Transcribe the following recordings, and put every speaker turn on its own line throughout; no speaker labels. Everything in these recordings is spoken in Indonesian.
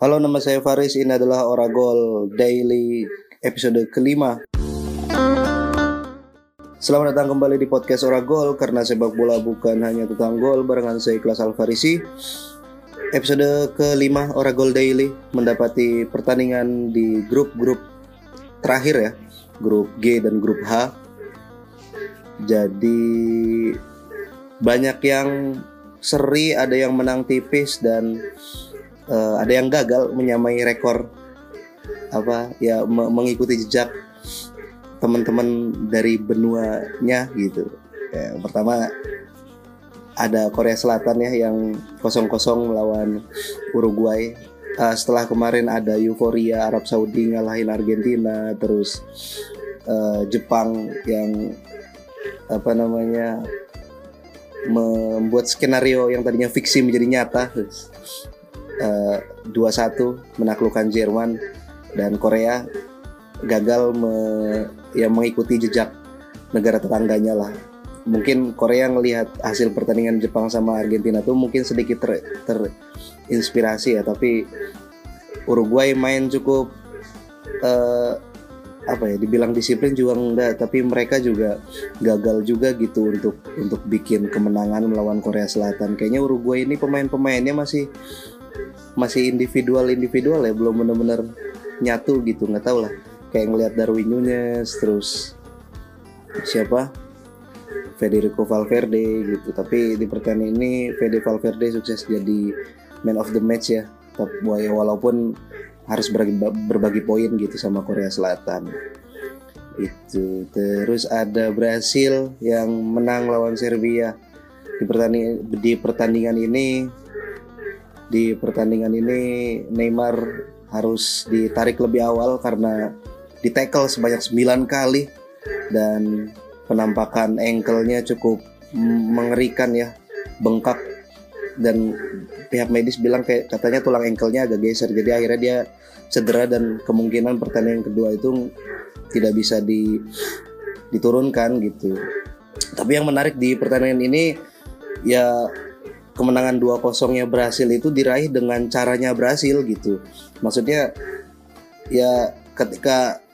Halo, nama saya Faris. Ini adalah Oragol Daily episode kelima. Selamat datang kembali di podcast Oragol karena sepak bola bukan hanya tentang gol barengan saya Ikhlas Alfarisi. Episode kelima Oragol Daily mendapati pertandingan di grup-grup terakhir ya, grup G dan grup H. Jadi banyak yang seri, ada yang menang tipis dan uh, ada yang gagal menyamai rekor apa ya mengikuti jejak teman-teman dari benuanya gitu. Ya, pertama ada Korea Selatan ya yang kosong-kosong melawan Uruguay. Uh, setelah kemarin ada euforia Arab Saudi ngalahin Argentina, terus uh, Jepang yang apa namanya membuat skenario yang tadinya fiksi menjadi nyata uh, satu menaklukkan Jerman dan Korea gagal me, ya mengikuti jejak negara tetangganya lah. Mungkin Korea melihat hasil pertandingan Jepang sama Argentina tuh mungkin sedikit ter, terinspirasi ya, tapi Uruguay main cukup uh, apa ya dibilang disiplin juga enggak tapi mereka juga gagal juga gitu untuk untuk bikin kemenangan melawan Korea Selatan kayaknya Uruguay ini pemain-pemainnya masih masih individual individual ya belum benar-benar nyatu gitu nggak tahu lah. Kayak ngelihat Darwin Nunez terus siapa? Federico Valverde gitu. Tapi di pertandingan ini Fede Valverde sukses jadi man of the match ya. Tapi walaupun harus berbagi, berbagi poin gitu sama Korea Selatan. Itu. Terus ada Brasil yang menang lawan Serbia. Di pertandingan di pertandingan ini di pertandingan ini Neymar harus ditarik lebih awal karena di tackle sebanyak 9 kali dan penampakan ankle-nya cukup mengerikan ya bengkak. Dan pihak medis bilang kayak katanya tulang ankle-nya agak geser jadi akhirnya dia cedera dan kemungkinan pertandingan kedua itu tidak bisa di diturunkan gitu. Tapi yang menarik di pertandingan ini ya kemenangan 2-0-nya Brasil itu diraih dengan caranya Brasil gitu. Maksudnya ya ketika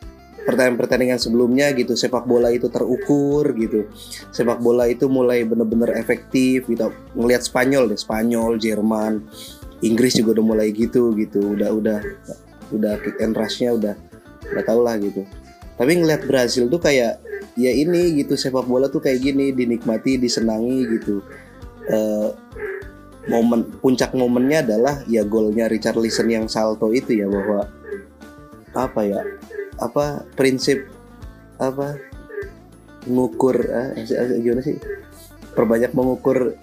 pertandingan-pertandingan sebelumnya gitu sepak bola itu terukur gitu. Sepak bola itu mulai benar-benar efektif gitu. Ngelihat Spanyol deh, Spanyol, Jerman, Inggris juga udah mulai gitu gitu. Udah udah udah kick and rush-nya udah udah tau lah gitu. Tapi ngelihat Brasil tuh kayak ya ini gitu sepak bola tuh kayak gini dinikmati, disenangi gitu. Uh, momen puncak momennya adalah ya golnya Richard Listen yang salto itu ya bahwa apa ya apa prinsip apa mengukur eh, gimana sih perbanyak mengukur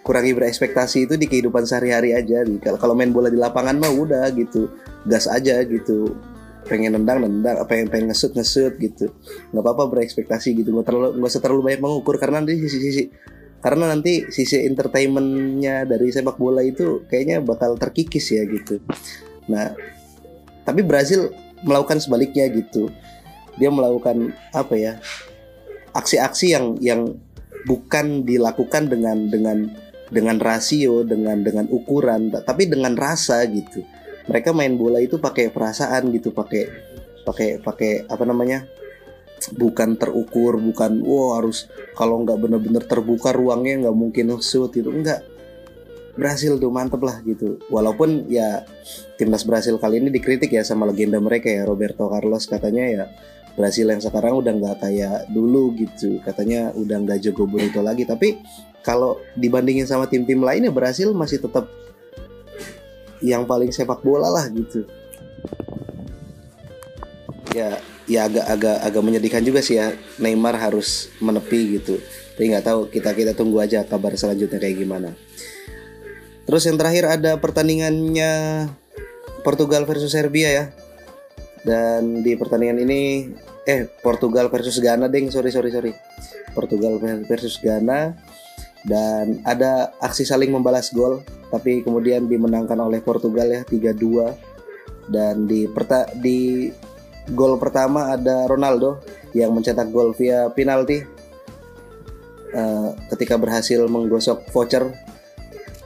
kurangi berekspektasi itu di kehidupan sehari-hari aja kalau kalau main bola di lapangan mah udah gitu gas aja gitu pengen nendang nendang pengen pengen ngesut ngesut gitu nggak apa-apa berekspektasi gitu nggak terlalu nggak usah terlalu banyak mengukur karena nanti sisi-sisi karena nanti sisi entertainmentnya dari sepak bola itu kayaknya bakal terkikis ya gitu. Nah, tapi Brazil melakukan sebaliknya gitu. Dia melakukan apa ya? Aksi-aksi yang yang bukan dilakukan dengan dengan dengan rasio, dengan dengan ukuran, tapi dengan rasa gitu. Mereka main bola itu pakai perasaan gitu, pakai pakai pakai apa namanya? Bukan terukur bukan wow harus kalau nggak bener-bener terbuka ruangnya nggak mungkin shoot itu enggak Brasil tuh mantep lah gitu. Walaupun ya timnas Brasil kali ini dikritik ya sama legenda mereka ya Roberto Carlos. Katanya ya Brasil yang sekarang udah nggak kayak dulu gitu. Katanya udah nggak jago bonito lagi. Tapi kalau dibandingin sama tim-tim lainnya Brasil masih tetap yang paling sepak bola lah gitu. Ya ya agak agak agak menyedihkan juga sih ya. Neymar harus menepi gitu. Tapi nggak tahu kita kita tunggu aja kabar selanjutnya kayak gimana. Terus yang terakhir ada pertandingannya Portugal versus Serbia ya. Dan di pertandingan ini eh Portugal versus Ghana deng. Sorry sorry sorry. Portugal versus Ghana. Dan ada aksi saling membalas gol tapi kemudian dimenangkan oleh Portugal ya 3-2 dan di perta di gol pertama ada Ronaldo yang mencetak gol via penalti uh, ketika berhasil menggosok voucher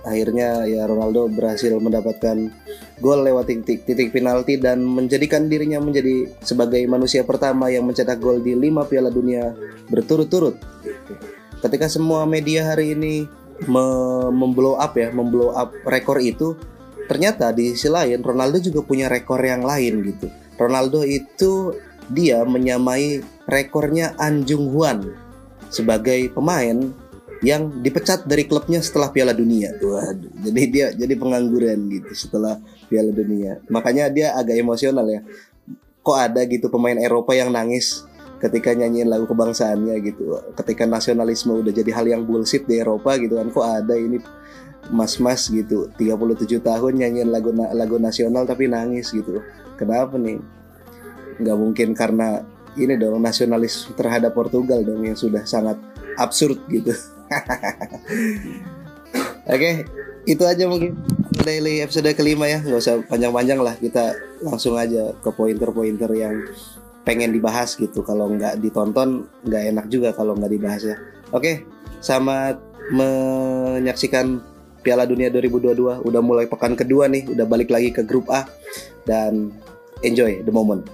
akhirnya ya Ronaldo berhasil mendapatkan gol lewat titik titik penalti dan menjadikan dirinya menjadi sebagai manusia pertama yang mencetak gol di lima Piala Dunia berturut-turut. Ketika semua media hari ini me memblow up ya, memblow up rekor itu, ternyata di sisi lain Ronaldo juga punya rekor yang lain gitu. Ronaldo itu dia menyamai rekornya Anjung Huan sebagai pemain yang dipecat dari klubnya setelah Piala Dunia. Waduh, jadi dia jadi pengangguran gitu setelah Piala Dunia. Makanya dia agak emosional ya. Kok ada gitu pemain Eropa yang nangis ketika nyanyiin lagu kebangsaannya gitu. Ketika nasionalisme udah jadi hal yang bullshit di Eropa gitu kan. Kok ada ini mas-mas gitu 37 tahun nyanyiin lagu lagu nasional tapi nangis gitu. Kenapa nih? Nggak mungkin karena ini dong nasionalis terhadap Portugal dong yang sudah sangat absurd gitu. Oke, okay, itu aja mungkin daily episode kelima ya. Nggak usah panjang-panjang lah. Kita langsung aja ke pointer-pointer yang pengen dibahas gitu. Kalau nggak ditonton, nggak enak juga kalau nggak dibahas ya. Oke, okay, selamat menyaksikan Piala Dunia 2022. Udah mulai pekan kedua nih, udah balik lagi ke grup A dan enjoy the moment.